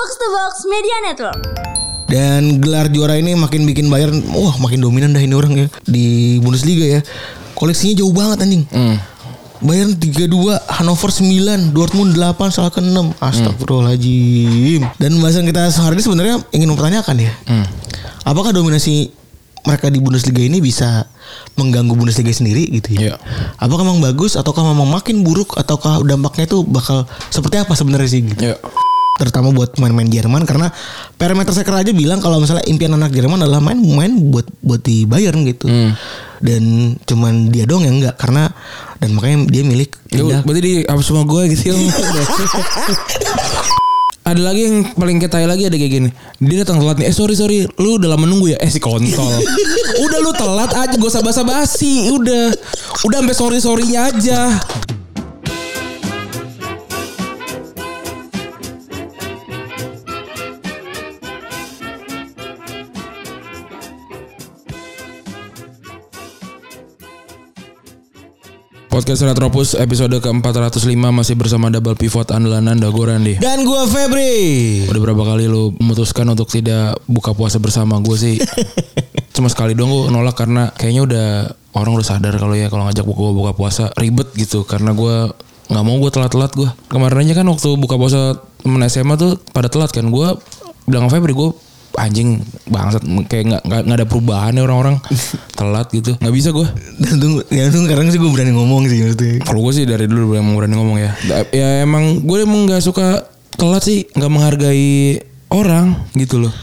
Box to Box Media Network. Dan gelar juara ini makin bikin Bayern wah makin dominan dah ini orang ya di Bundesliga ya. Koleksinya jauh banget anjing. Bayern 32, Hannover 9, Dortmund 8, Schalke 6. Astagfirullahaladzim. Dan pembahasan kita hari ini sebenarnya ingin mempertanyakan ya. Apakah dominasi mereka di Bundesliga ini bisa mengganggu Bundesliga sendiri gitu ya? Iya. Apakah memang bagus ataukah memang makin buruk ataukah dampaknya itu bakal seperti apa sebenarnya sih gitu? Ya. Terutama buat pemain-pemain Jerman karena parameter seker aja bilang kalau misalnya impian anak Jerman adalah main main buat buat di Bayern gitu dan cuman dia doang yang enggak karena dan makanya dia milik Ya, berarti di apa semua gue gitu ya. ada lagi yang paling ketai lagi ada kayak gini. Dia datang telat nih. Eh sorry sorry, lu udah lama nunggu ya? Eh si kontol. udah lu telat aja, gak usah basa-basi. Udah, udah sampai sorry sorrynya aja. Podcast Retropus episode ke-405 masih bersama double pivot andalan Anda gue Randy. dan gua Febri. Udah berapa kali lu memutuskan untuk tidak buka puasa bersama gue sih? Cuma sekali doang gue nolak karena kayaknya udah Orang udah sadar kalau ya kalau ngajak buka buka puasa ribet gitu. Karena gue nggak mau gue telat-telat gue Kemarin aja kan waktu buka puasa temen SMA tuh pada telat kan. Gue bilang Febri gue anjing bangsat kayak nggak nggak ada perubahan ya orang-orang telat gitu nggak bisa gue gantung gantung sekarang sih gue berani ngomong sih maksudnya kalau gue sih dari dulu emang berani ngomong ya. Ya emang gue emang nggak suka telat sih, nggak menghargai orang gitu loh.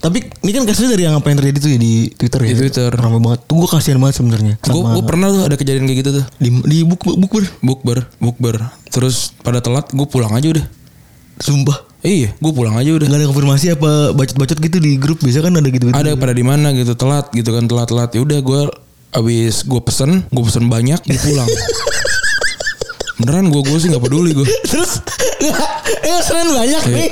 tapi ini kan kasusnya dari yang apa yang terjadi tuh ya di Twitter ya Di Twitter. ramai banget tuh gue kasihan banget sebenarnya Gue gue pernah tuh ada kejadian kayak gitu tuh. di di bukber Bukber, bukber. Terus pada telat gue pulang aja udah. sumpah Iya, gue pulang aja udah. nggak ada konfirmasi apa bacot-bacot gitu di grup biasa kan ada gitu, -gitu. Ada pada di mana gitu telat gitu kan telat-telat. Ya udah gue abis gue pesen, gue pesen banyak, gue pulang. Beneran gue gue sih nggak peduli gue. Terus enggak, eh seren banyak nih.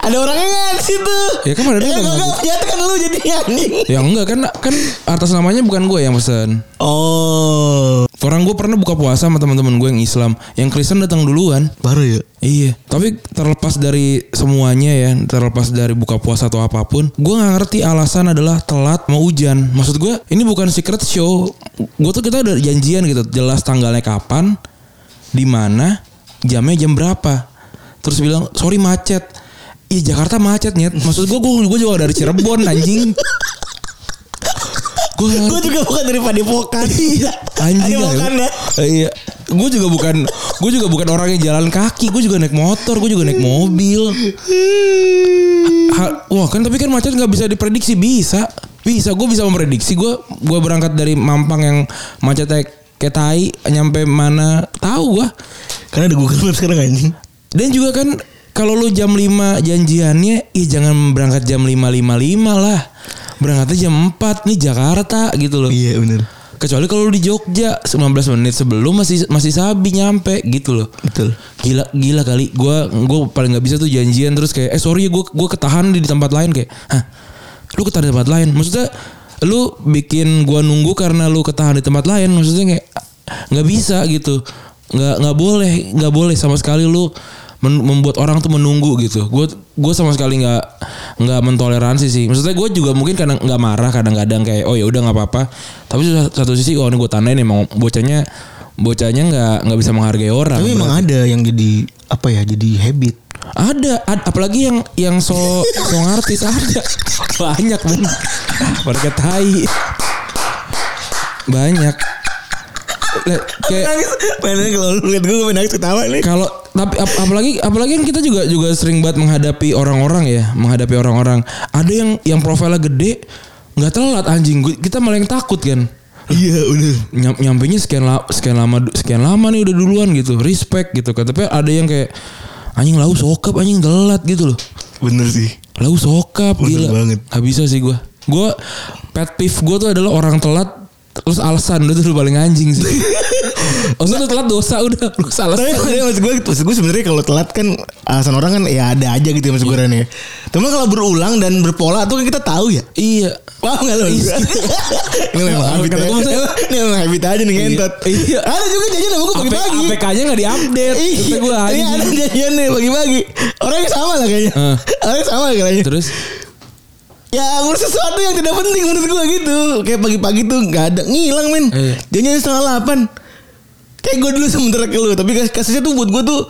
ada orangnya nggak di situ. Ya kan ada yang kok ngaku. nggak ternyata kan lu jadi anjing. Ya enggak kan kan atas namanya bukan gue yang pesen. Oh, Orang gue pernah buka puasa sama teman-teman gue yang Islam, yang Kristen datang duluan. baru ya. Iya, tapi terlepas dari semuanya ya, terlepas dari buka puasa atau apa pun, gue nggak ngerti alasan adalah telat mau hujan. Maksud gue, ini bukan secret show. Gue tuh kita udah janjian gitu, jelas tanggalnya kapan, di mana, jamnya jam berapa. Terus bilang sorry macet. Iya Jakarta macet nyet. Maksud gue, gue, juga dari Cirebon anjing. Gue Gue juga bukan dari Padepokan. Iya. anjing Padepokan ya. Iya. Gue juga bukan gue juga bukan orang yang jalan kaki, gue juga naik motor, gue juga naik mobil. Ha- wah kan tapi kan macet nggak bisa diprediksi bisa bisa gue bisa memprediksi gue gue berangkat dari Mampang yang macetnya kayak tai nyampe mana tahu gue Karena ada Google Maps sekarang anjing. dan juga kan kalau lu jam 5 janjiannya ih jangan berangkat jam 5.55 lah berangkatnya jam 4 nih Jakarta gitu loh Iya benar. Kecuali kalau lu di Jogja 19 menit sebelum masih masih sabi nyampe gitu loh. Betul. Gila gila kali gua gua paling nggak bisa tuh janjian terus kayak eh sorry ya gua gua ketahan di, di tempat lain kayak hah lu ketahan di tempat lain maksudnya lu bikin gua nunggu karena lu ketahan di tempat lain maksudnya kayak nggak bisa gitu nggak nggak boleh nggak boleh sama sekali lu membuat orang tuh menunggu gitu gue gue sama sekali nggak nggak mentoleransi sih maksudnya gue juga mungkin kadang nggak marah kadang-kadang kayak oh ya udah nggak apa-apa tapi satu- satu sisi oh ini gue tandain emang bocahnya bocahnya nggak nggak bisa menghargai orang Tapi memang ada yang jadi apa ya? Jadi habit. Ada, ad- apalagi yang yang so so ngartis ada. Banyak men. Pada tai banyak. Kayak Nangis. Kalau lu lihat gue gue nangis ketawa nih. kalau tapi ap- apalagi apalagi kan kita juga juga sering banget menghadapi orang-orang ya menghadapi orang-orang. Ada yang yang profilnya gede nggak telat anjing. Kita malah yang takut kan. Iya benar. Nyam, nyampe sekian la, sekian lama sekian lama nih udah duluan gitu. Respect gitu kan. Tapi ada yang kayak anjing lau sokap anjing telat gitu loh Bener sih. Lau sokap Bener gila. banget. Gak bisa sih gue. Gue pet peeve gue tuh adalah orang telat terus alasan itu tuh paling anjing sih. Maksudnya lu telat dosa udah lu salah. Tapi tapi maksud gue, maksud gue sebenarnya kalau telat kan alasan orang kan ya ada aja gitu ya maksud gue Ran, ya. Cuma kalau berulang dan berpola tuh kan kita tahu ya. Iya. Paham gak lo? ini memang Apa habit aja. Ini memang habit aja nih ngentot. Iya. Ada juga jajan sama gue pagi-pagi. APK-nya enggak diupdate. Iya, Ini ada jajan nih pagi-pagi. Orangnya sama lah kayaknya. Orangnya sama kayaknya. Terus Ya ngurus sesuatu yang tidak penting menurut gue gitu. Kayak pagi-pagi tuh nggak ada ngilang men. Iya. Jangan setengah delapan. Kayak gue dulu sementara ke lu. Tapi kas- kasusnya tuh buat gue tuh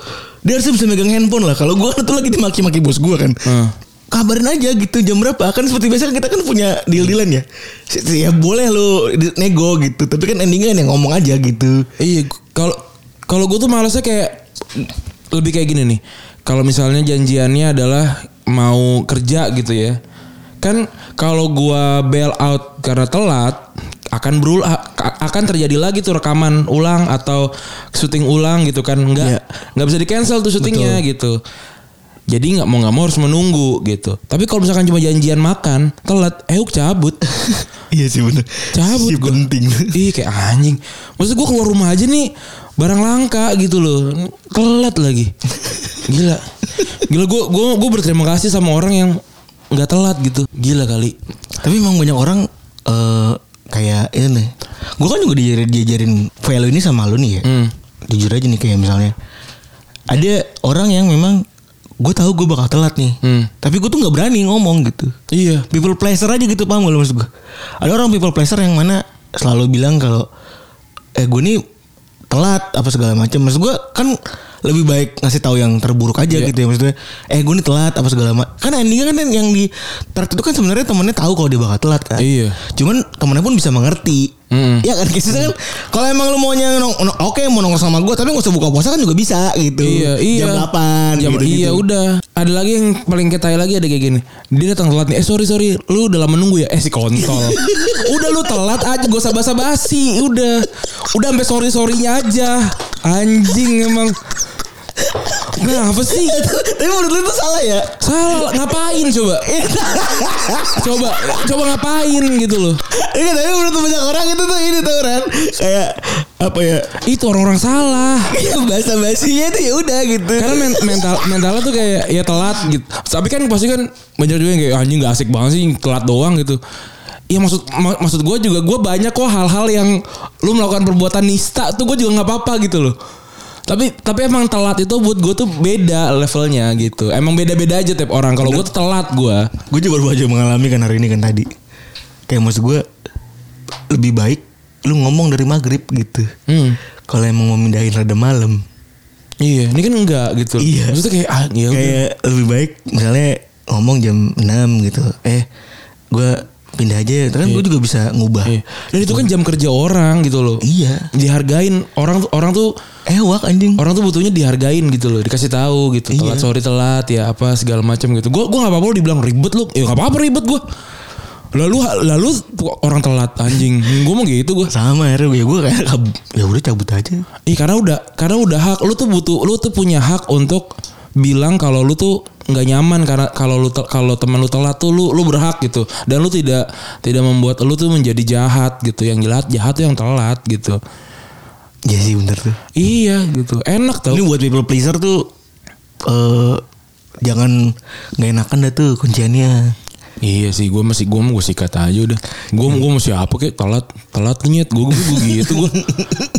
dia harusnya bisa megang handphone lah. Kalau gue tuh lagi dimaki-maki bos gue kan. Heeh. Kabarin aja gitu jam berapa kan seperti biasa kan kita kan punya deal dealan ya ya boleh lo nego gitu tapi kan endingnya yang ngomong aja gitu Iya, kalau kalau gue tuh malasnya kayak lebih kayak gini nih. Kalau misalnya janjiannya adalah mau kerja gitu ya. Kan kalau gua bail out karena telat akan berul akan terjadi lagi tuh rekaman ulang atau syuting ulang gitu kan nggak Iya. nggak bisa di cancel tuh syutingnya gitu jadi nggak mau nggak mau harus menunggu gitu tapi kalau misalkan cuma janjian makan telat eh cabut iya sih bener cabut Si gua. penting Ih kayak anjing. Maksud gue keluar rumah aja nih barang langka gitu loh. Telat lagi. Gila. Gila gue gue gue berterima kasih sama orang yang nggak telat gitu. Gila kali. Tapi emang banyak orang eh kayak ini. Gue kan juga diajarin, diajarin value ini sama lu nih ya. Hmm. Jujur aja nih kayak misalnya. Ada orang yang memang gue tahu gue bakal telat nih. Hmm. Tapi gue tuh nggak berani ngomong gitu. Iya. People pleaser aja gitu paham gak lu maksud gue? Ada orang people pleaser yang mana selalu bilang kalau eh gue nih telat apa segala macam. Maksud gue kan lebih baik ngasih tahu yang terburuk aja Iya. gitu ya maksudnya. Eh gue nih telat apa segala macam. Kan endingnya kan yang di thread itu kan sebenarnya temennya tahu kalau dia bakal telat kan. Iya. Cuman temennya pun bisa mengerti. Mm-mm. Ya kan kisah kan kalau emang lu maunya nong, nong- oke mau nongkrong sama gue tapi gak usah buka puasa kan juga bisa gitu. Iya, iya. Jam 8 Jam, gitu, Iya udah. Ada lagi yang paling ketai lagi ada kayak gini. Dia datang telat nih. Eh sorry sorry, lu udah lama nunggu ya? Eh si kontol. udah lu telat aja, gak usah basa-basi. Udah, udah sampai sorry sorrynya aja. Anjing emang. Kenapa sih? tapi menurut lu itu salah ya? Salah, ngapain coba? coba, coba ngapain gitu loh. Iya tapi menurut banyak orang itu tuh ini tuh kan kayak apa ya? Itu orang-orang salah. Ya bahasa basinya itu ya udah gitu. Karena men- mental mentalnya tuh kayak ya telat gitu. Tapi kan pasti kan banyak juga yang kayak anjing gak asik banget sih telat doang gitu. Iya maksud mak- maksud gue juga gue banyak kok hal-hal yang lu melakukan perbuatan nista tuh gue juga nggak apa-apa gitu loh. Tapi tapi emang telat itu buat gue tuh beda levelnya gitu. Emang beda-beda aja tiap orang. Kalau gue tuh telat gue. gue juga baru aja mengalami kan hari ini kan tadi. Kayak maksud gue lebih baik lu ngomong dari maghrib gitu. Hmm. Kalau emang mau mindahin rada malam. Iya, ini kan enggak gitu. Iya. Maksudnya kayak ah ya. Kayak lebih baik misalnya ngomong jam 6 gitu. Eh gue pindah aja. Kan gue juga bisa ngubah. Iya. Dan itu kan jam kerja orang gitu loh. Iya. Dihargain orang orang tuh Ewak anjing. orang tuh butuhnya dihargain gitu loh dikasih tahu gitu telat Iya. sorry telat ya apa segala macam gitu gue gue nggak apa-apa lo dibilang ribet lu ya nggak apa-apa ribet gue lalu lalu orang telat anjing gue mau gitu gue Sama ya gue kayak ya udah cabut aja. Ih karena udah karena udah hak lu tuh butuh lu tuh punya hak untuk bilang kalau lu tuh nggak nyaman karena kalau lu kalau teman lu telat tuh lu lu berhak gitu. Dan lu tidak tidak membuat lu tuh menjadi jahat gitu. Yang jahat jahat tuh yang telat gitu. Ya sih bener tuh. iya gitu. Enak tau. Ini buat people pleaser tuh eh jangan nggak enakan dah tuh kunciannya. Iya sih, gue masih gue mau gue sikat aja udah. Gue gue masih apa kayak telat telat nyet gue gue gitu gue.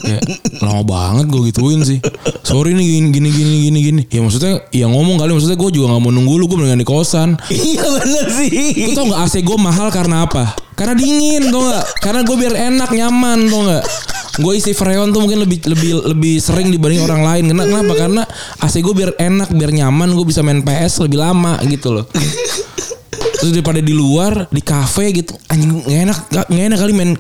Ya lama banget gue gituin sih. Sorry nih gini gini gini gini gini. Ya maksudnya ya ngomong kali maksudnya gue juga nggak mau nunggu lu gue mendingan di kosan. Iya bener sih. Lu tau gak AC gue mahal karena apa? Karena dingin tau gak? Karena gue biar enak nyaman tau gak? Gue isi freon tuh mungkin lebih lebih lebih sering dibanding orang lain. Kenapa? Kenapa? Karena AC gue biar enak, biar nyaman. Gue bisa main PS lebih lama gitu loh. Terus daripada di luar di kafe gitu anjing nggak enak nggak enak kali main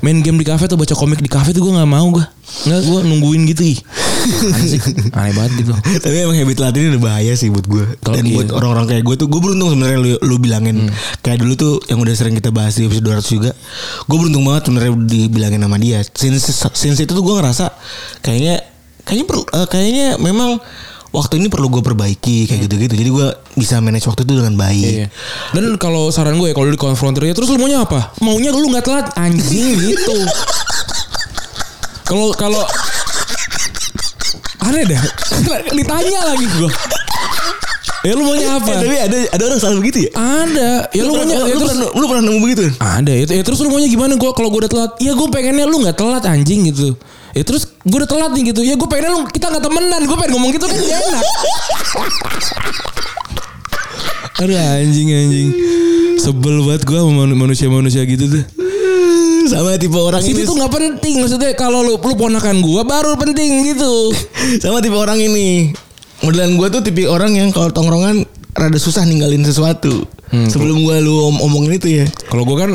main game di kafe atau baca komik di kafe tuh gue nggak mau gue nggak gue nungguin gitu ih aneh aneh banget gitu Tapi emang habit latih ini udah bahaya sih buat gue. Dan iya. buat orang-orang kayak gue tuh gue beruntung sebenarnya lu, lu bilangin kayak dulu tuh yang udah sering kita bahas di episode 200 juga. Gue beruntung banget sebenarnya dibilangin sama dia. Since since itu tuh gue ngerasa kayaknya kayaknya perlu eh, kayaknya memang waktu ini perlu gue perbaiki kayak gitu-gitu. Jadi gue bisa manage waktu itu dengan baik. Iya. Dan kalau saran gue ya kalau dikonfrontir ya terus lu maunya apa? Maunya lu nggak telat anjing gitu. Kalau kalau Aneh dah. Ditanya lagi gue. Ya lu maunya apa? Eh, tapi ada ada orang salah begitu ya? Ada. Ya lu maunya lu, ya lu terus pernah, lu pernah nemu begitu? ada ya, ya terus lu maunya gimana gue kalau gue udah telat ya gue pengennya lu nggak telat anjing gitu ya terus gue udah telat nih gitu. Ya gue pengennya lu kita nggak temenan. Gue pengen ngomong gitu kan gak enak. Aduh anjing anjing. Sebel banget gue sama manu- manusia-manusia gitu tuh. Sama tipe orang ini. tuh nggak penting. Maksudnya kalau lu lu ponakan gue baru penting gitu. Sama tipe orang ini. Modelan gue tuh tipe orang yang kalau tongkrongan rada susah ninggalin sesuatu. Sebelum gue lu om- omongin itu ya. kalau gue kan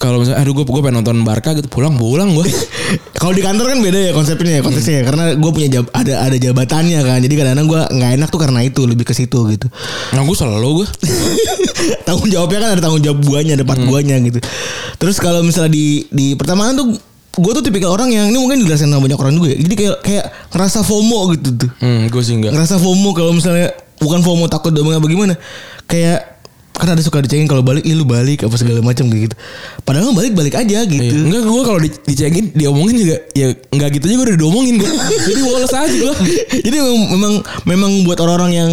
kalau misalnya aduh gue gue pengen nonton Barca gitu pulang pulang gue Kalau di kantor kan beda ya konsepnya ya. Konteksnya ya. karena gue punya jab, ada ada jabatannya kan. Jadi kadang-kadang gue nggak enak tuh karena itu lebih ke situ gitu. Nah gue selalu gue tanggung jawabnya kan ada tanggung jawab guanya ada part guanya gitu. Terus kalau misalnya di di pertemanan tuh gue tuh tipikal orang yang ini mungkin dijelasin sama banyak orang juga ya. Jadi kayak kayak ngerasa FOMO gitu tuh. Hmm, gue sih enggak ngerasa FOMO kalau misalnya bukan FOMO takut doang apa gimana kayak kan ada suka dicekin kalau balik ih lu balik apa segala macam kayak gitu padahal balik balik aja gitu Iya. Enggak gue kalau di, dicengin diomongin juga ya enggak gitu juga udah diomongin gue. Jadi woles aja gue. Jadi memang memang, buat orang-orang yang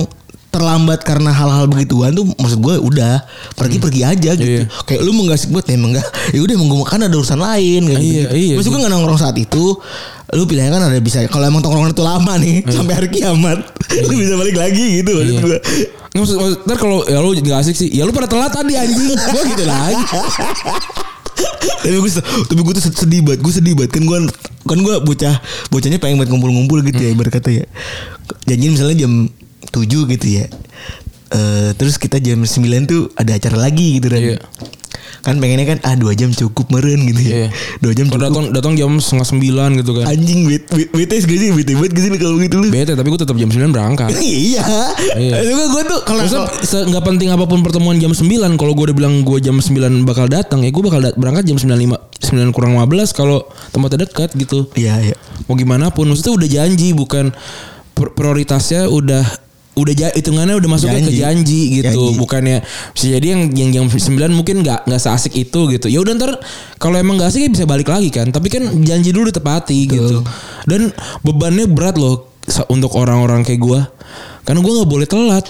terlambat karena hal-hal begituan tuh maksud gue udah pergi pergi aja gitu. Iya. Kayak lu mau sih buat emang enggak. Ya udah emang gue kan ada urusan lain kayak Iya, gitu. iya Maksud gue nggak nongkrong saat itu. Lu pilihannya kan ada bisa kalau emang tongkrongan itu lama nih sampai hari kiamat. lu bisa balik lagi gitu maksud Iya. Nggak maksud, maksud- ntar kalau ya lu nggak asik sih, ya lu pada telat tadi anjing. Gue gitu lagi. tapi gue tapi gue tuh sedih banget gue sedih banget kan gue kan gue bocah bocahnya pengen banget ngumpul-ngumpul gitu ya ibarat kata ya janjian misalnya jam 7 gitu ya Eh terus kita jam 9 tuh ada acara lagi gitu kan Iya. Kan pengennya kan ah dua jam cukup meren gitu ya Iya. dua jam cukup datang datang jam setengah sembilan gitu kan. anjing bet bet bete gak sih bete banget gak sih kalau gitu lu Bete tapi gue tetap jam 9 berangkat. iya Iya. Maksud gue tuh kalau nggak penting apa pun pertemuan jam 9 Kalau gue udah bilang gue jam 9 bakal datang Ya gue bakal dat- berangkat jam 9, 5, 9 kurang 15 Kalau tempatnya dekat gitu iya iya Mau gimana pun Maksudnya udah janji Bukan pr- prioritasnya udah udah ja- hitungannya udah masuknya ke Janji. gitu Janji. bukannya bisa jadi yang yang jam 9 mungkin nggak nggak seasik itu gitu ya udah ntar kalau emang nggak asik ya bisa balik lagi kan tapi kan janji dulu ditepati gitu dan bebannya berat loh untuk orang-orang kayak gua karena gua nggak boleh telat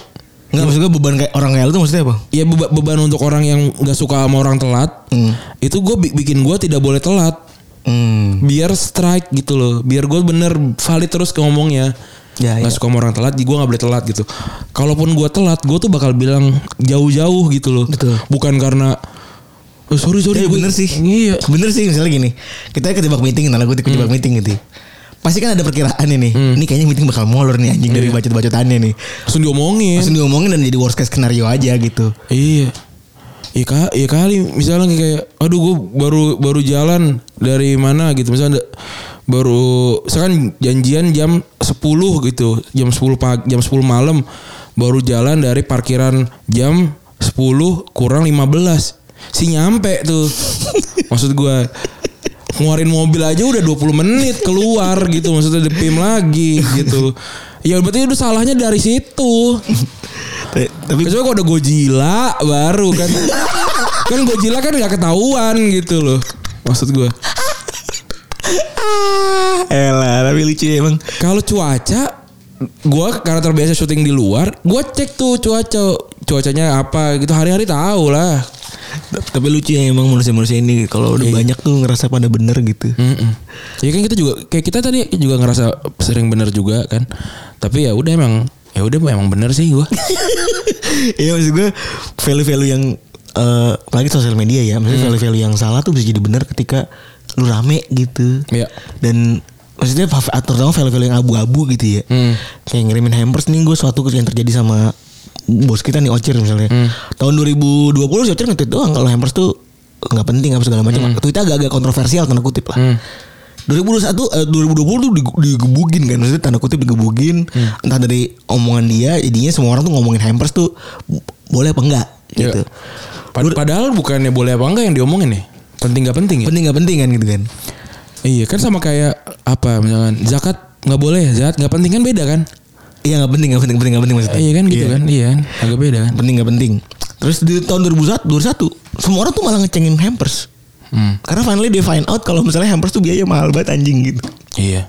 Enggak maksud gue beban kayak orang kayak tuh maksudnya apa? ya beba- beban untuk orang yang nggak suka sama orang telat Hmm. itu gue bikin gue tidak boleh telat Hmm. biar strike gitu loh biar gue bener valid terus ke ngomongnya Ya, nggak ya. suka sama orang telat gue nggak boleh telat gitu kalaupun gue telat gue tuh bakal bilang jauh-jauh gitu loh Betul. bukan karena oh, sorry sorry Iya gua- bener sih. iya Bener sih misalnya gini. Kita kejebak meeting, tanda kutip kejebak meeting gitu. Pasti kan ada perkiraan ini. Ini kayaknya meeting bakal molor nih anjing dari bacot-bacotannya nih. langsung diomongin Langsung diomongin dan jadi worst case skenario aja gitu. Iya. Iya ka, iya kali misalnya kayak aduh gue baru baru jalan dari mana gitu misalnya baru misalkan janjian jam 10 gitu, jam 10 pagi, jam 10 malam baru jalan dari parkiran jam 10 kurang 15. Si nyampe tuh. Maksud gue ngeluarin mobil aja udah 20 menit keluar gitu maksudnya depim lagi gitu. Ya berarti udah salahnya dari situ. Tapi- Kecuali kalau udah Godzilla baru kan. kan Godzilla kan nggak ketahuan gitu loh. Maksud gue. elah, tapi lucu ya emang. Kalau cuaca gue karena terbiasa syuting di luar, gue cek tuh cuaca cuacanya apa gitu hari-hari tahu lah. Tapi lucu ya emang manusia-manusia ini kalau udah banyak tuh ngerasa pada bener gitu. Mm-mm. Ya kan kita juga kayak kita tadi juga ngerasa sering bener juga kan. Tapi ya udah emang ya udah emang bener sih gue. Iya maksud gue value-value yang eh apalagi sosial media ya, maksudnya value-value yang salah tuh bisa jadi benar ketika lu rame gitu. Iya. Dan maksudnya terutama value-value yang abu-abu gitu ya. Hmm. Kayak ngirimin hampers nih gue suatu yang terjadi sama bos kita nih Ocir misalnya. Tahun 2020 si Ocir nge-tweet doang kalau hampers tuh nggak penting apa segala macam. Tweetnya agak-agak kontroversial tanda kutip lah. 2021 eh, 2020 tuh digebugin kan maksudnya tanda kutip digebugin entah dari omongan dia jadinya semua orang tuh ngomongin hampers tuh boleh apa enggak Iya. gitu. Pad- Padahal bukannya boleh apa enggak yang diomongin nih. Penting gak penting ya? Penting nggak penting kan gitu kan. Iya kan sama kayak apa misalkan zakat nggak boleh zakat nggak penting kan beda kan? Iya nggak penting nggak penting penting nggak penting maksudnya. Iya kan gitu kan iya kan agak beda kan. Penting nggak penting. Terus di tahun 2021 21 semua orang tuh malah ngecengin hampers. Hmm. Karena finally they find out kalau misalnya hampers tuh biaya mahal banget anjing gitu. Iya.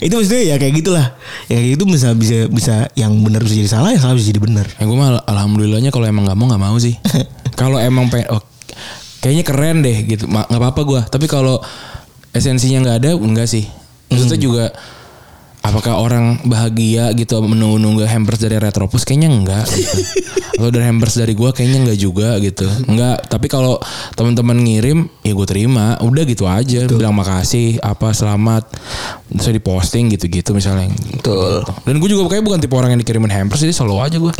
Itu maksudnya ya kayak gitulah. Ya kayak gitu bisa bisa bisa yang benar bisa jadi salah, yang salah bisa jadi benar. Ya gue mah alhamdulillahnya kalau emang nggak mau nggak mau sih. kalau emang pengen, oh, kayaknya keren deh gitu. Nggak apa-apa gue. Tapi kalau esensinya nggak ada, enggak sih. Maksudnya juga apakah orang bahagia gitu menunggu-nunggu hampers dari Retropus kayaknya enggak gitu. Atau dari hampers dari gua kayaknya enggak juga gitu. Enggak, tapi kalau teman-teman ngirim ya gue terima, udah gitu aja, bilang makasih, apa selamat, bisa diposting gitu-gitu misalnya. Betul. Dan gue juga kayak bukan tipe orang yang dikirimin hampers jadi selalu aja gue.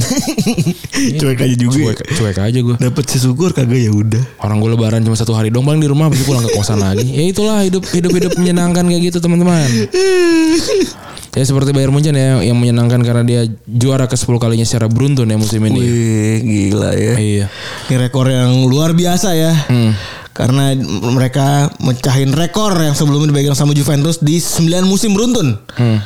Cuek aja juga. cuek, cuek aja gue. Dapat sesyukur kagak ya udah. Orang gue lebaran cuma satu hari doang paling di rumah habis pulang ke kosan lagi. Ya itulah hidup hidup hidup menyenangkan kayak gitu teman-teman. Ya seperti Bayern Munchen ya yang menyenangkan karena dia juara ke 10 kalinya secara beruntun ya musim ini. Wih, gila ya. Iya. Ini rekor yang luar biasa ya. Hmm. Karena mereka mecahin rekor yang sebelumnya dipegang sama Juventus di 9 musim beruntun. Hmm.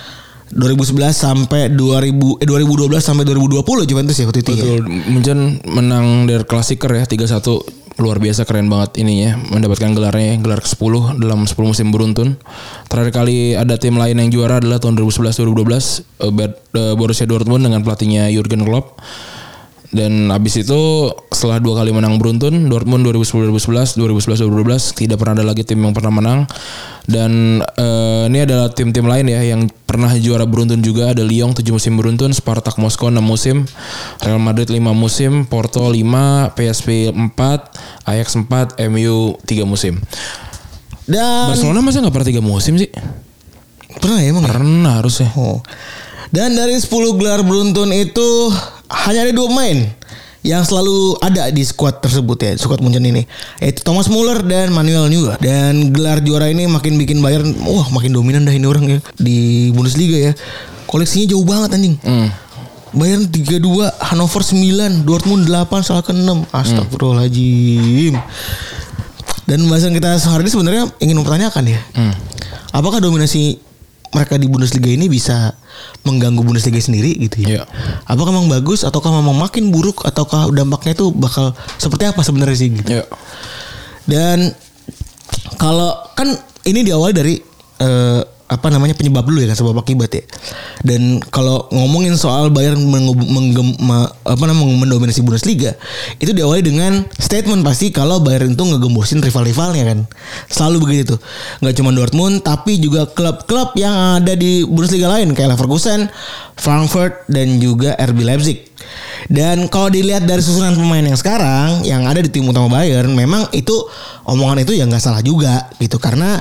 2011 sampai 2000 eh 2012 sampai 2020 Juventus ya waktu itu ya. Betul. Munchen menang Der Klassiker ya 3-1 luar biasa keren banget ini ya mendapatkan gelarnya gelar ke-10 dalam 10 musim beruntun. Terakhir kali ada tim lain yang juara adalah tahun 2011 2012 eh, eh, Borussia Dortmund dengan pelatihnya Jurgen Klopp. Dan abis itu setelah dua kali menang beruntun Dortmund 2010 2011 2011 2012 tidak pernah ada lagi tim yang pernah menang. Dan eh, ini adalah tim-tim lain ya yang pernah juara beruntun juga. Ada Lyon 7 musim beruntun Spartak Moskow 6 musim Real Madrid 5 musim Porto 5 PSV 4 Ajax 4 MU 3 musim. Dan Barcelona masa nggak pernah 3 musim sih? Pernah ya emang ya? pernah harusnya. Oh. Dan dari 10 gelar beruntun itu hanya ada dua pemain yang selalu ada di skuad tersebut ya, skuad Munchen ini. Yaitu Thomas Muller dan Manuel Neuer. Dan gelar juara ini makin bikin Bayern wah makin dominan dah ini orang ya di Bundesliga ya. Koleksinya jauh banget anjing. Hmm. Bayern 32, Hannover 9, Dortmund 8, Schalke 6. Astagfirullahaladzim. Dan pembahasan kita hari ini sebenarnya ingin mempertanyakan ya. Apakah dominasi mereka di Bundesliga ini bisa mengganggu Bundesliga sendiri gitu ya? Iya. Apakah memang bagus ataukah memang makin buruk ataukah dampaknya itu bakal seperti apa sebenarnya sih gitu. ya Dan kalau kan ini diawali dari eh, apa namanya penyebab dulu ya kan sebab akibat ya. Dan kalau ngomongin soal Bayern menggem- apa namanya mendominasi Bundesliga, itu diawali dengan statement pasti kalau Bayern itu ngegembosin rival-rivalnya kan. Selalu begitu tuh. Nggak cuma Dortmund tapi juga klub-klub yang ada di Bundesliga lain kayak Leverkusen, Frankfurt dan juga RB Leipzig. Dan kalau dilihat dari susunan pemain yang sekarang yang ada di tim utama Bayern, memang itu omongan itu ya nggak salah juga gitu karena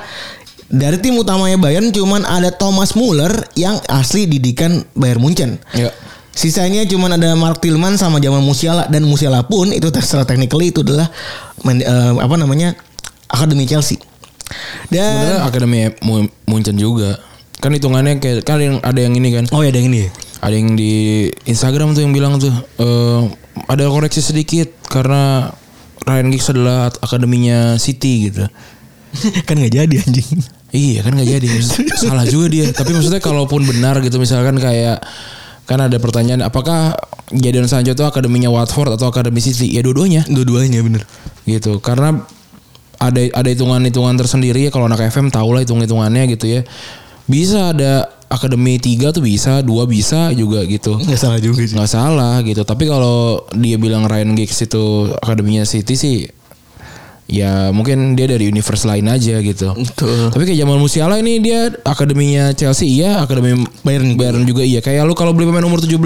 dari tim utamanya Bayern cuman ada Thomas Muller yang asli didikan Bayern Munchen. ya Sisanya cuman ada Mark Tillman sama Jamal Musiala dan Musiala pun itu secara technically itu adalah men- eh, apa namanya akademi Chelsea. Dan sebenarnya akademi Mu- Munchen juga kan hitungannya kayak kan yang ada yang ini kan oh ya ada yang ini. ya? ada yang di Instagram tuh yang bilang tuh eh, ada koreksi sedikit karena Ryan Giggs adalah akademinya City gitu. kan nggak jadi anjing. Iya kan nggak jadi salah juga dia. Tapi maksudnya kalaupun benar gitu misalkan kayak kan ada pertanyaan apakah Jadon Sancho itu akademinya Watford atau akademi City? Ya dua-duanya Dua-duanya bener. gitu. Karena ada ada hitungan-hitungan tersendiri ya kalau anak FM tahu lah hitung-hitungannya gitu ya. Bisa ada akademi tiga tuh bisa, dua bisa juga gitu. Nggak salah juga sih. nggak salah gitu tapi kalau dia bilang Ryan Giggs itu akademinya City sih ya mungkin dia dari universe lain aja gitu. Betul. tapi kayak Jamal Musiala ini dia akademinya Chelsea iya akademi Bayern. Bayern juga iya. Kayak lu kalau beli pemain umur 17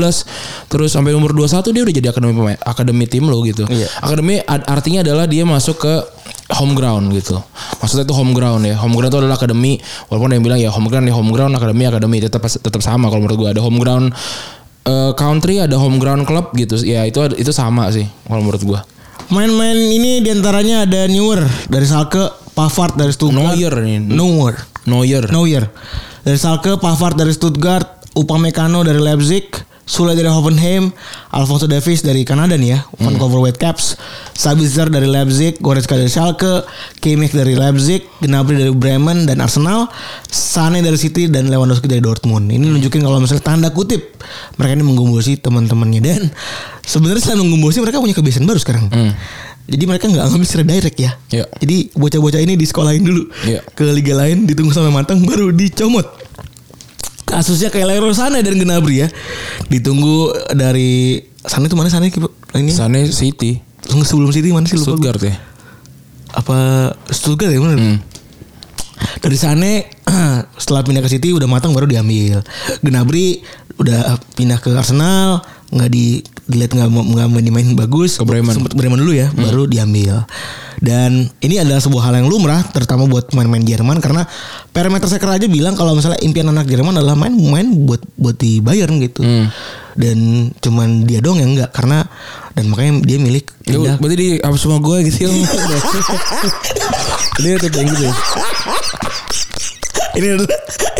terus sampai umur 21 dia udah jadi akademi pemain akademi tim lo gitu. Iya. akademi ad- artinya adalah dia masuk ke home ground gitu. Maksudnya itu home ground ya. Home ground itu adalah akademi. Walaupun ada yang bilang ya home ground ya home ground akademi akademi. Tetap tetap sama kalau menurut gua. Ada home ground eh, country ada home ground club gitu. Ya itu itu sama sih kalau menurut gua Main-main ini di antaranya ada Neuer dari Schalke, Pavard dari Stuttgart. Neuer nih Neuer. Neuer Neuer. Dari Schalke, Pavard dari Stuttgart, Upamecano dari Leipzig, Sule dari Hoffenheim, Alfonso Davies dari Kanada nih ya, Vancouver Whitecaps, Sabitzer dari Leipzig, Goretzka dari Schalke, Kimmich dari Leipzig, Gnabry dari Bremen dan Arsenal, Sane dari City dan Lewandowski dari Dortmund. Ini nunjukin kalau misalnya tanda kutip mereka ini menggumulasi teman-temannya dan sebenarnya selain menggumulasi mereka punya kebiasaan baru sekarang. Jadi mereka nggak ngambil secara direct ya. Iya. Jadi bocah-bocah ini disekolahin dulu Iya. ke liga lain, ditunggu sampai matang baru dicomot kasusnya kayak Leroy Sané dan Gnabry ya. Ditunggu dari Sané itu mana Sané ini? Sana City, Sebelum City mana sih lupa. Stuttgart ya. Apa Stuttgart ya benar? Hmm. Dari Sané setelah pindah ke City udah matang baru diambil. Gnabry udah pindah ke Arsenal nggak di dilihat nggak mau- nggak main main bagus Ke Bremen. Sempet Bremen dulu ya baru diambil dan ini adalah sebuah hal yang lumrah terutama buat pemain-pemain Jerman karena parameter seker aja bilang kalau misalnya impian anak Jerman adalah main main buat buat di Bayern gitu dan cuman dia dong yang enggak karena dan makanya dia milik Ya, berarti di apa semua gue gitu. Dia tetap yang gitu ya. ini adalah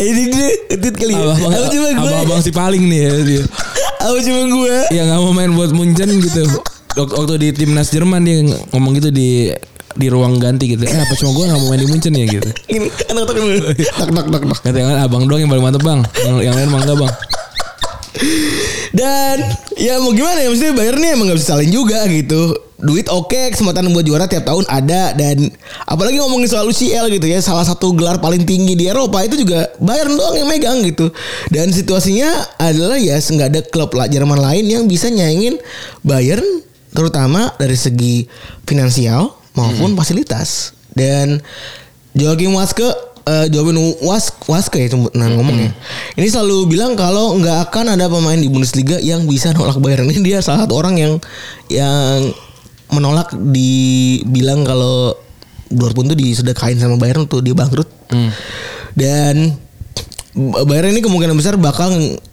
ini dia edit kali ya Abang-abang, Apa coba gue abang-abang si paling nih ya dia. Apa coba gue Ya nggak mau main buat Munchen gitu. Wak- Waktu di timnas Jerman dia ngomong gitu di di ruang ganti gitu. Eh apa cuma gue nggak mau main di Munchen ya gitu. ini anak tak tak tak tak Kata yang abang doang yang paling mantep bang. Yang, yang lain mah enggak bang. Dan ya mau gimana ya maksudnya Bayern nih emang gak bisa salin juga gitu. Duit oke, kesempatan buat juara tiap tahun ada dan apalagi ngomongin soal UCL gitu ya, salah satu gelar paling tinggi di Eropa itu juga Bayern doang yang megang gitu. Dan situasinya adalah ya nggak ada klub lah Jerman lain yang bisa nyaingin Bayern terutama dari segi finansial maupun fasilitas. Dan Joachim Waske eh Joachim Was Waske ya cuma- nah ngomongnya. Ini selalu bilang kalau nggak akan ada pemain di Bundesliga yang bisa nolak Bayern. Ini dia salah satu orang yang yang menolak dibilang kalau Dortmund tuh disedekain sama Bayern tuh dia bangkrut. Dan Bayern ini kemungkinan besar bakal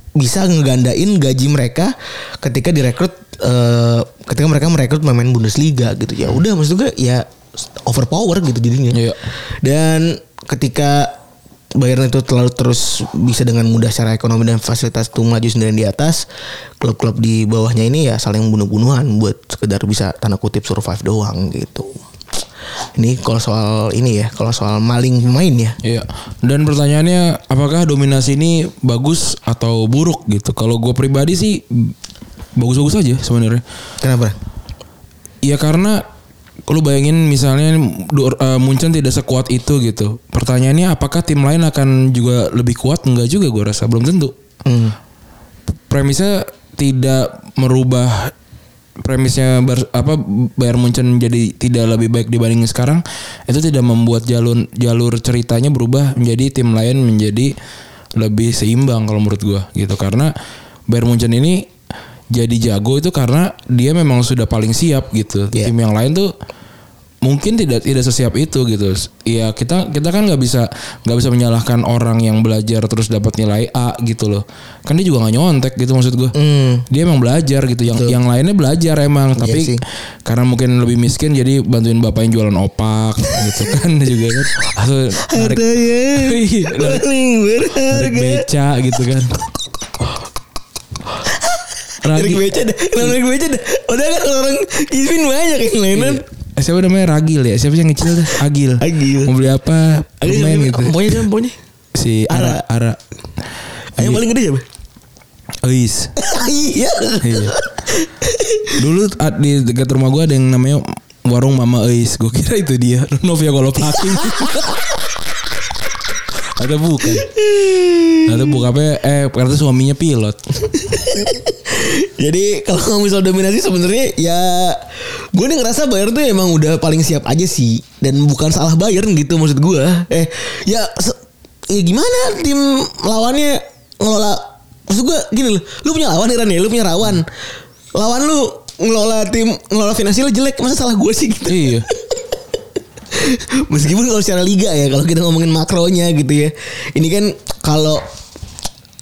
bisa ngegandain gaji mereka ketika direkrut eh, ketika mereka merekrut pemain Bundesliga gitu ya udah maksud gue ya overpower gitu jadinya Iya. dan ketika Bayern itu terlalu terus bisa dengan mudah secara ekonomi dan fasilitas tuh maju sendirian di atas klub-klub di bawahnya ini ya saling bunuh-bunuhan buat sekedar bisa tanda kutip survive doang gitu ini kalau soal ini ya kalau soal maling pemain ya Iya. Dan pertanyaannya apakah dominasi ini bagus atau buruk gitu? Kalau gue pribadi sih bagus-bagus aja sebenarnya. kenapa Ya karena lu bayangin misalnya eh, Munchen tidak sekuat itu gitu. Pertanyaannya apakah tim lain akan juga lebih kuat? Enggak juga gue rasa belum tentu. Hmm. Premisnya tidak merubah premisnya Bar- apa Bayern Munchen jadi tidak lebih baik dibanding sekarang itu tidak membuat jalur jalur ceritanya berubah menjadi tim lain menjadi lebih seimbang kalau menurut gua gitu karena Bayern Munchen ini jadi jago itu karena dia memang sudah paling siap gitu Iya. tim yang lain tuh mungkin tidak tidak sesiap itu gitu. Ya kita kita kan nggak bisa nggak bisa menyalahkan orang yang belajar terus dapat nilai A gitu loh. Kan dia juga nggak nyontek gitu maksud gue Hmm. dia emang belajar gitu. Yang yang lainnya belajar emang tapi sih. karena mungkin lebih miskin jadi bantuin bapaknya jualan opak gitu kan. Juga kan. Atau narik, Iya, narik, narik beca gitu kan. Narik beca dah Kenapa narik beca dah Udah kan orang Kismin banyak yang lainan eh, siapa namanya? Ragil ya? Siapa sih yang kecil tuh? Agil. Agil. mau beli apa? Permen gitu. Pokoknya dia pokoknya si Ara. Ara Yang paling gede siapa? Ois Iya. Iya. Dulu di dekat rumah gua ada yang namanya warung Mama Eis. Gue kira itu dia. Novia Kolopaking. Atau bukan. Atau bukan apa eh ternyata suaminya pilot. Jadi kalau ngomong soal dominasi sebenarnya ya gue nih ngerasa Bayern tuh emang udah paling siap aja sih dan bukan salah Bayern gitu maksud gue. Eh ya ya gimana tim lawannya ngelola maksud gue gini loh, lu punya lawan Iran ya, lu punya rawan. Lawan lu ngelola tim ngelola finansial jelek masa salah gue sih gitu. iya. Meskipun kalau secara liga ya kalau kita ngomongin makronya gitu ya. Ini kan kalau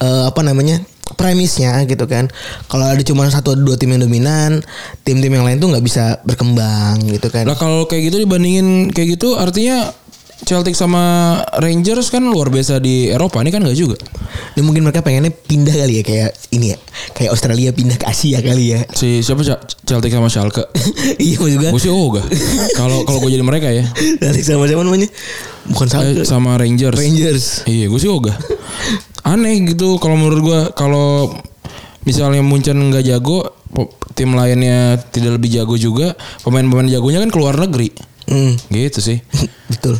eh, apa namanya? premisnya gitu kan. Kalau ada cuma satu dua tim yang dominan, tim-tim yang lain tuh nggak bisa berkembang gitu kan. Lah kalau kayak gitu dibandingin kayak gitu artinya Celtic sama Rangers kan luar biasa di Eropa ini kan nggak juga. Ini mungkin mereka pengennya pindah kali ya kayak ini ya. Kayak Australia pindah ke Asia kali ya. Si siapa Celtic sama Schalke? iya maksud gue. Gue sih ogah. Kalau kalau gue jadi mereka ya. Dari sama siapa namanya? Bukan sama Eh, sama Rangers. Rangers. Iya, gue sih ogah. Aneh gitu kalau menurut gue kalau misalnya Munchen nggak jago, tim lainnya tidak lebih jago juga, pemain-pemain jagonya kan keluar negeri. Hmm, Gitu sih. betul.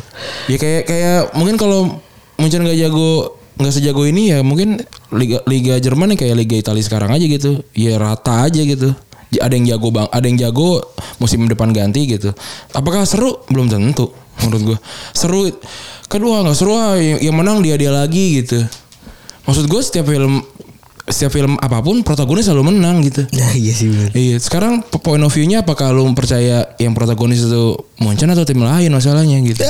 Ya kayak kayak mungkin kalau Munchen nggak jago nggak sejago ini ya mungkin liga liga Jerman ya kayak liga Italia sekarang aja gitu. Ya rata aja gitu. Ada yang jago bang, ada yang jago musim depan ganti gitu. Apakah seru? Belum tentu menurut gua. Seru. Kedua nggak seru ah, yang, yang menang dia dia lagi gitu. Maksud gue setiap film setiap film apa pun protagonis selalu menang gitu. Nah iya sih bener. Iya, sekarang po- point of view-nya apakah lu percaya yang protagonis itu Munchen atau tim lain masalahnya gitu.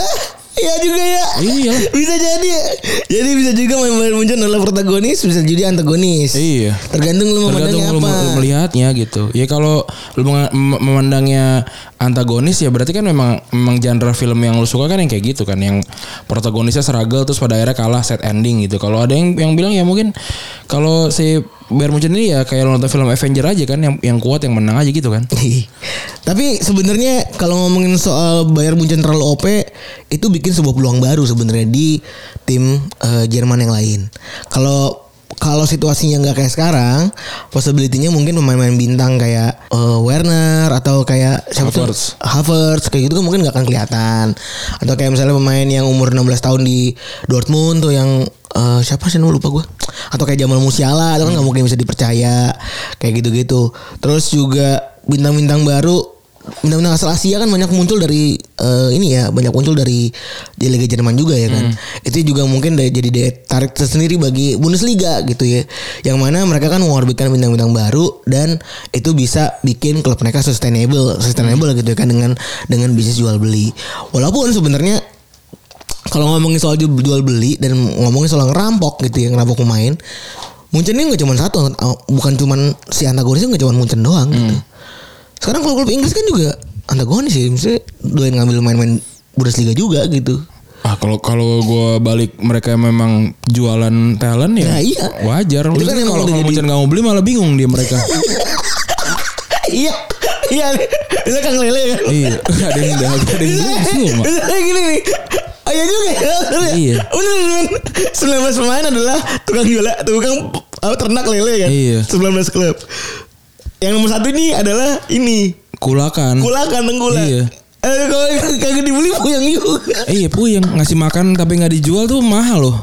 Iya juga ya. Iya. Bisa jadi ya. Jadi bisa juga main-main Munchen adalah protagonis, bisa jadi antagonis. Iya. Tergantung lu Tergantung memandangnya lu apa. lu melihatnya gitu. Ya kalau lu memandangnya antagonis ya berarti kan memang memang genre film yang lu suka kan yang kayak gitu kan yang protagonisnya struggle terus pada akhirnya kalah set ending gitu. Kalau ada yang yang bilang ya mungkin kalau si Bayern Munchen ini ya kayak lu nonton film Avenger aja kan yang yang kuat yang menang aja gitu kan. Tapi sebenarnya kalau ngomongin soal Bayern Munchen terlalu OP itu bikin sebuah peluang baru sebenarnya di tim eh, Jerman yang lain. Kalau kalau situasinya nggak kayak sekarang, possibility-nya mungkin pemain-pemain bintang kayak eh, Werner atau kayak siapa tuh? Havertz. Havertz kayak gitu kan mungkin nggak akan kelihatan. Atau kayak misalnya pemain yang umur 16 tahun di Dortmund tuh yang eh, siapa sih nama lupa gue. Atau kayak Jamal Musiala itu kan nggak mungkin bisa dipercaya kayak gitu-gitu. Terus juga bintang-bintang baru bintang-bintang asal Asia kan banyak muncul dari eh, ini ya banyak muncul dari di Liga Jerman juga ya kan. Itu juga mungkin dari, jadi daya tarik tersendiri bagi Bundesliga gitu ya. Yang mana mereka kan mengorbitkan bintang-bintang baru dan itu bisa bikin klub mereka sustainable sustainable gitu ya kan dengan dengan bisnis jual beli walaupun sebenarnya kalau ngomongin soal ju- jual beli dan ngomongin soal ngerampok gitu ya ngerampok pemain Munchen ini nggak cuma satu bukan cuma si antagonisnya nggak cuma Munchen doang gitu sekarang kalau klub Inggris kan juga antagonis ya misalnya doain ngambil main-main Bundesliga juga gitu Ah kalau kalau gue balik mereka memang jualan talent ya Nah, iya. wajar. Itu kan kalau udah kalau jadi- Munchen nggak mau beli malah bingung dia mereka. iya iya itu kan lele kan iya, ada yang udah ada yang beli semua. Itu kayak gini nih Oh iya juga ya Iya. Bener men 19 pemain adalah Tukang jual Tukang apa, ternak lele kan Iya. 19 klub Yang nomor satu ini adalah Ini Kulakan. Kulakan tengkulak Iya. Eh kalau kagak dibeli puyeng juga Eh, iya puyeng ngasih makan tapi nggak dijual tuh mahal loh.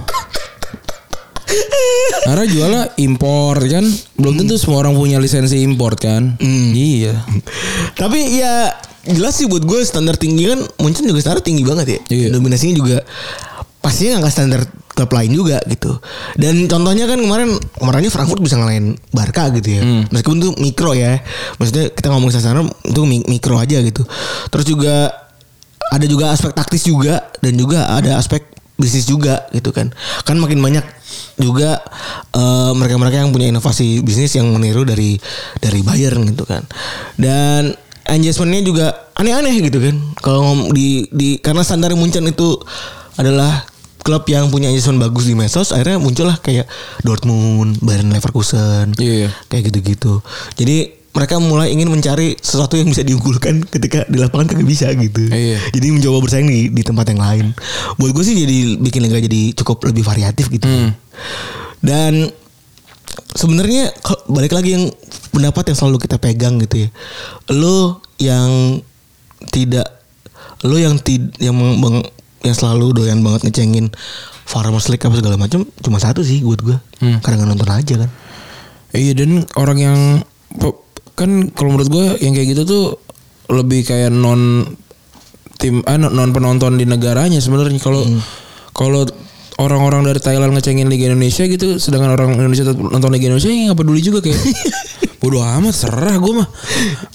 Karena jualnya impor kan belum tentu semua orang punya lisensi impor kan. Iya. Tapi ya jelas sih buat gue standar tinggi kan Munchen juga standar tinggi banget ya. Iya. Dominasinya juga pastinya nggak standar klub lain juga gitu. Dan contohnya kan kemarin kemarinnya Frankfurt bisa ngalahin Barca gitu ya. Meskipun itu mikro ya. Maksudnya kita ngomong standar itu mi- mikro aja gitu. Terus juga ada juga aspek taktis juga dan juga ada aspek bisnis juga gitu kan. Kan makin banyak juga eh, mereka-mereka yang punya inovasi bisnis yang meniru dari dari Bayern gitu kan. Dan adjustmentnya juga aneh-aneh gitu kan. Kalau di di karena standar Munchen itu adalah klub yang punya adjustment bagus di medsos akhirnya muncullah kayak Dortmund, Bayern Leverkusen Iya. kayak gitu-gitu. Jadi mereka mulai ingin mencari sesuatu yang bisa diunggulkan ketika di lapangan kagak bisa gitu. Iya. Jadi mencoba bersaing di, di tempat yang lain. Buat gue sih jadi bikin liga jadi cukup lebih variatif gitu. Dan sebenarnya balik lagi yang pendapat yang selalu kita pegang gitu ya. Lo yang tidak lo yang tid yang meng- yang selalu doyan banget ngecengin Farmers League apa segala macam cuma satu sih buat gue. Karena nggak nonton aja kan. Iya dan orang yang kan kalau menurut gue yang kayak gitu tuh lebih kayak non tim ah, non penonton di negaranya sebenarnya. Kalau kalau orang-orang dari Thailand ngecengin Liga Indonesia gitu sedangkan orang Indonesia tetap nonton Liga Indonesia ya nggak peduli juga kayak. Bodoh amat serah gue mah.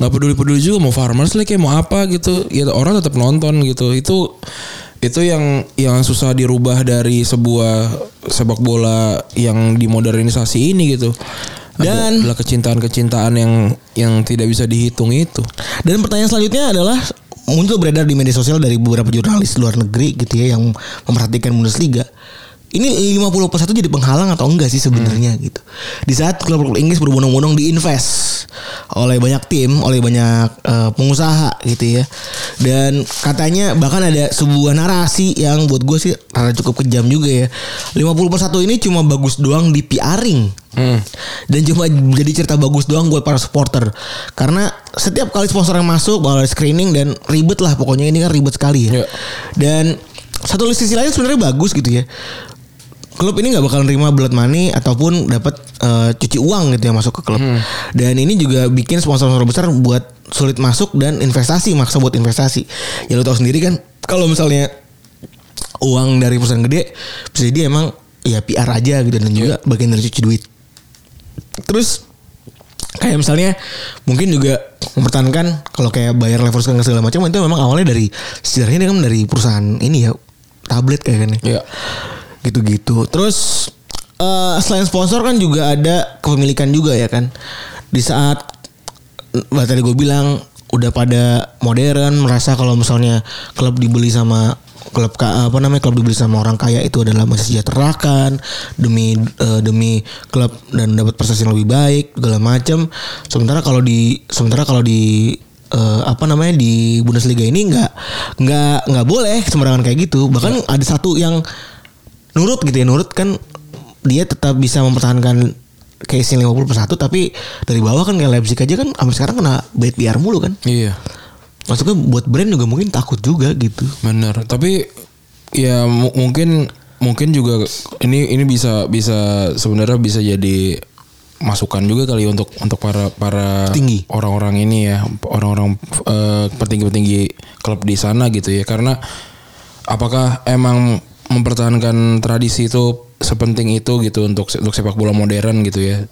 Nggak peduli peduli juga mau farmers lah kayak mau apa gitu. Ya orang tetap nonton gitu. Itu itu yang yang susah dirubah dari sebuah sepak bola yang dimodernisasi ini gitu Dan- adalah kecintaan-kecintaan yang yang tidak bisa dihitung itu. Dan pertanyaan selanjutnya adalah muncul beredar di media sosial dari beberapa jurnalis luar negeri gitu ya yang memperhatikan Bundesliga. Ini 50 plus 1 jadi penghalang atau enggak sih sebenarnya gitu. Di saat klub-klub Inggris berbondong-bondong diinvest oleh banyak tim, oleh banyak eh, pengusaha gitu ya. Dan katanya bahkan ada sebuah narasi yang buat gue sih rada cukup kejam juga ya. 50 plus 1 ini cuma bagus doang di PRing. Dan cuma jadi cerita bagus doang buat para supporter. Karena setiap kali sponsor yang masuk bakal screening dan ribet lah pokoknya ini kan ribet sekali ya. Iya. Dan satu sisi lain sebenarnya bagus gitu ya. Klub ini nggak bakal nerima blood money ataupun dapat eh, cuci uang gitu ya masuk ke klub. Dan ini juga bikin sponsor-sponsor besar buat sulit masuk dan investasi maksa buat investasi. Ya lo tau sendiri kan kalau misalnya uang dari perusahaan gede bisa jadi emang ya PR aja gitu dan juga bagian dari cuci duit. Terus kayak misalnya mungkin juga mempertahankan kalau kayak bayar Leverkusen segala macam itu memang awalnya dari sejarahnya kan dari perusahaan ini ya tablet kayak kan ya Iya. Gitu-gitu. Terus eh, selain sponsor kan juga ada kepemilikan juga ya kan. Di saat tadi gue bilang udah pada modern merasa kalau misalnya klub dibeli sama klub apa namanya klub dibeli sama orang kaya itu adalah mensejahterakan demi eh, demi klub dan dapat prestasi yang lebih baik segala macam. Sementara kalau di sementara kalau di eh, apa namanya di Bundesliga ini nggak nggak nggak boleh sembarangan kayak gitu. Bahkan ada satu yang nurut gitu ya nurut kan dia tetap bisa mempertahankan case 50 per 1 tapi dari bawah kan kayak Leipzig aja kan sampai sekarang kena bad PR mulu kan Iya. maksudnya buat brand juga mungkin takut juga gitu Bener. Tapi ya mu- mungkin mungkin juga ini ini bisa bisa sebenarnya bisa jadi masukan juga kali untuk untuk para para orang-orang ini ya orang-orang eh, petinggi-petinggi klub di sana gitu ya karena apakah emang mempertahankan tradisi itu sepenting itu gitu untuk untuk sepak bola modern gitu ya.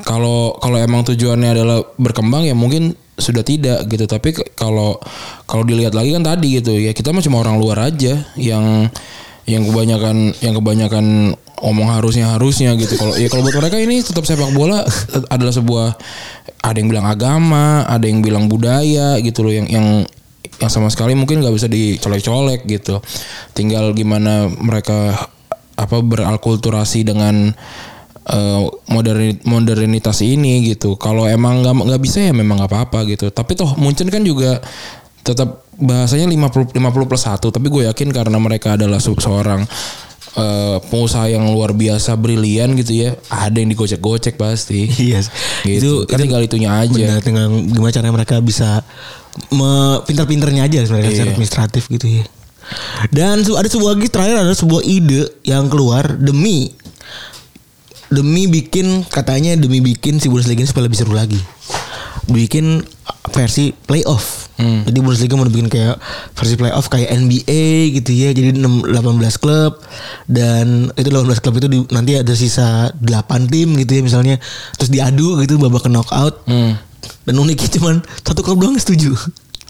Kalau kalau emang tujuannya adalah berkembang ya mungkin sudah tidak gitu. Tapi kalau kalau dilihat lagi kan tadi gitu ya kita mah cuma orang luar aja yang yang kebanyakan yang kebanyakan omong harusnya harusnya gitu. Kalau ya kalau buat mereka ini tetap sepak bola adalah sebuah ada yang bilang agama ada yang bilang budaya gitu loh yang yang yang sama sekali mungkin nggak bisa dicolek-colek gitu. Tinggal gimana mereka apa beralkulturasi dengan eh, moderni- modernitas ini gitu. Kalau emang nggak nggak bisa ya memang nggak apa-apa gitu. Tapi toh Munchen kan juga tetap bahasanya 50 50 plus 1 tapi gue yakin karena mereka adalah se- seorang eh, pengusaha yang luar biasa brilian gitu ya ada yang digocek-gocek pasti. Iya. Gitu. Kan tinggal itunya aja. benar tinggal gimana caranya mereka bisa pintar-pintarnya aja sebenarnya Iya. secara administratif gitu ya. Dan ada sebuah lagi terakhir ada sebuah ide yang keluar demi demi bikin katanya demi bikin si Bundesliga ini supaya lebih seru lagi. Bikin versi playoff. Jadi Bundesliga mau bikin kayak versi playoff kayak NBA gitu ya. Jadi 6, 18 klub. Dan itu 18 klub itu di- nanti ada sisa 8 tim gitu ya misalnya. Terus diadu gitu babak knockout. Hmm. Dan uniknya cuman satu klub doang setuju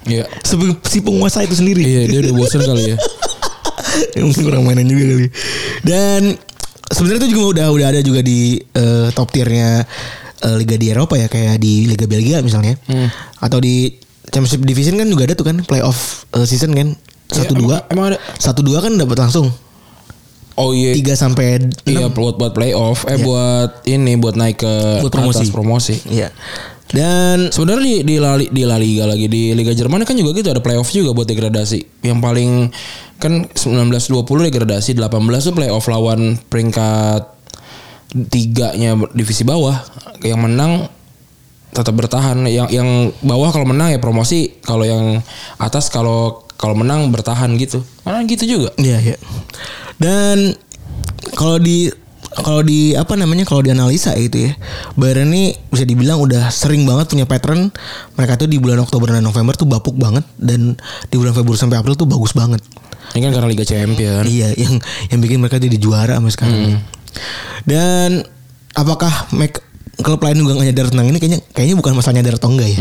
Iya. si, si penguasa itu sendiri Iya dia udah bosen kali ya. Ya, mungkin kurang mainan juga kali. Dan sebenarnya itu juga udah udah ada juga di eh, top tiernya eh, liga di Eropa ya kayak di Liga Belgia misalnya. Atau di Championship Division kan juga ada tuh kan playoff eh, season kan. Satu Iya, dua. emang- emang ada? Satu dua kan dapat langsung. Oh iya. Tiga sampai Iya enam. buat buat playoff, eh buat ini buat naik ke Buat promosi. atas promosi. Iya. Dan Sebenarnya di di La, di La Liga lagi di Liga Jerman kan juga gitu ada playoff juga buat degradasi. Yang paling kan 19-20 degradasi, 18 tuh playoff lawan peringkat tiganya divisi bawah. Yang menang tetap bertahan. Yang yang bawah kalau menang ya promosi, kalau yang atas kalau kalau menang bertahan gitu. Mana gitu juga. Iya, iya. Dan kalau di kalau di apa namanya kalau dianalisa gitu ya Bayern ini bisa dibilang udah sering banget punya pattern. Mereka tuh di bulan Oktober dan November tuh bapuk banget dan di bulan Februari sampai April tuh bagus banget. Ini kan karena Liga Champion. iya yang yang bikin mereka jadi juara sampai sekarang. Dan apakah Mac klub lain juga nggak nyadar tentang ini? Kayaknya kayaknya bukan masalah nyadar atau enggak ya.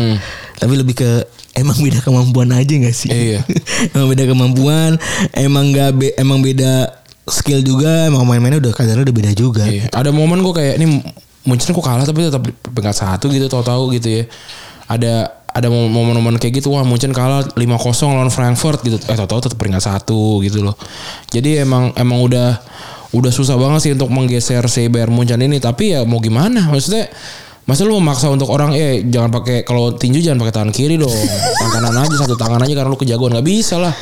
Tapi lebih ke emang beda kemampuan aja nggak sih? Iya. emang beda kemampuan emang nggak be- emang beda skill juga emang main-mainnya udah kadarnya udah beda juga Iya. Ada momen kok kayak ini Munchen kok kalah tapi tetap peringkat satu gitu tahu-tahu gitu ya. Ada ada momen-momen kayak gitu wah Munchen kalah 5-0 lawan Frankfurt gitu eh tau-tau tetap peringkat satu gitu loh jadi emang emang udah udah susah banget sih untuk menggeser si Bayern Munchen ini tapi ya mau gimana maksudnya Masa lu memaksa untuk orang eh jangan pakai kalau tinju jangan pakai tangan kiri dong. Tangan kanan aja satu tangan aja karena lu kejagoan nggak bisa lah.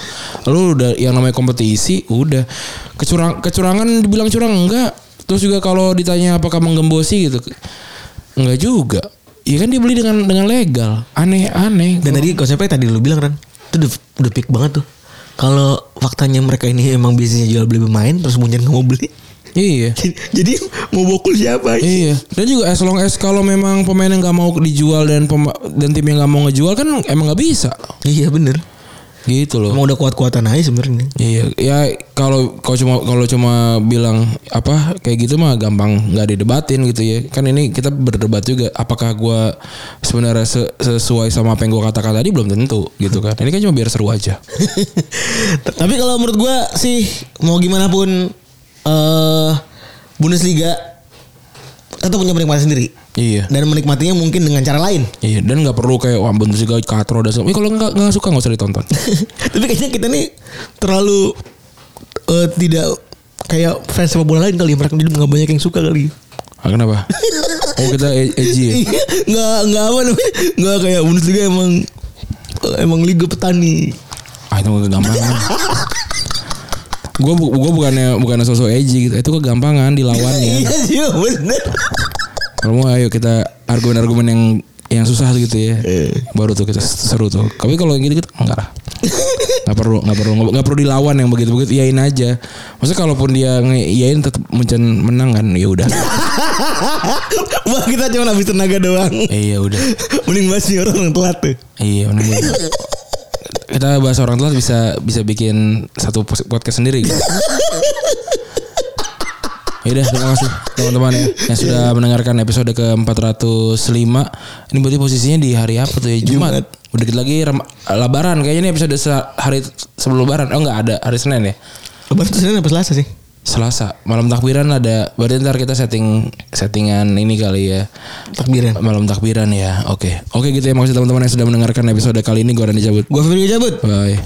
Lu udah yang namanya kompetisi udah kecurang kecurangan dibilang curang enggak. Terus juga kalau ditanya apakah menggembosi gitu. Enggak juga. Iya kan dia beli dengan dengan legal. Aneh-aneh. Dan tadi konsepnya tadi lu bilang kan, itu udah, udah peak banget tuh. Kalau faktanya mereka ini emang bisnisnya jual beli pemain terus Munchen nggak mau beli. Iya. Jadi mau bokul siapa? Iya. Dan juga as long as kalau memang pemain yang nggak mau dijual dan pema- dan tim yang nggak mau ngejual kan emang nggak bisa. Iya bener. Gitu loh. Emang udah kuat-kuatan aja sebenarnya. Iya, ya kalau kalau cuma kalau cuma bilang apa kayak gitu mah gampang nggak didebatin gitu ya. Kan ini kita berdebat juga. Apakah gua sebenarnya se- sesuai sama apa yang gua katakan tadi belum tentu gitu kan. Ini kan cuma biar seru aja. Tapi kalau menurut gua sih mau gimana pun eh Bundesliga tetap punya penikmat sendiri. iya. Dan menikmatinya mungkin dengan cara lain. Iya, dan nggak perlu kayak wah Bundesliga katro dan Eh, kalau nggak nggak suka nggak usah ditonton. Tapi kayaknya kita nih terlalu eh, tidak kayak fans sepak bola lain kali ya. mereka jadi nggak banyak yang suka kali. Ah, kenapa? Oh kita e- edgy ya? Iya, nggak nggak apa namanya nggak kayak Bundesliga emang emang liga petani. Ah itu kegampangan. gue bu gue bukannya bukannya sosok edgy gitu. Itu kegampangan dilawannya. Iya sih bener. Kalau mau ayo kita argumen-argumen yang yang susah gitu ya. Eh. Baru tuh kita seru tuh. Tapi kalau yang gitu gitu enggak lah. Gak perlu, gak perlu, gak perlu dilawan yang begitu begitu. Iyain aja. Maksudnya kalaupun dia ngeiyain tetap mencen menang kan, ya udah. Wah kita cuma habis tenaga doang. Iya udah. Mending bahas nih orang telat tuh. Iya benar. Kita bahas orang telat bisa bisa bikin satu podcast sendiri gitu. Yaudah terima kasih teman-teman ya yang sudah mendengarkan episode ke 405 Ini berarti posisinya di hari apa tuh ya? Jumat, Jumat. Udah dikit lagi rem- Lebaran. Kayaknya ini episode se- hari sebelum Lebaran. Oh enggak ada hari Senin ya? Lebaran tuh Senin apa Selasa sih? Selasa. Malam takbiran ada Berarti ntar kita setting Settingan ini kali ya. Takbiran. Malam takbiran ya Oke. Oke gitu ya Makasih teman-teman yang sudah mendengarkan episode kali ini Gue Rani cabut. Gua Febri cabut. Bye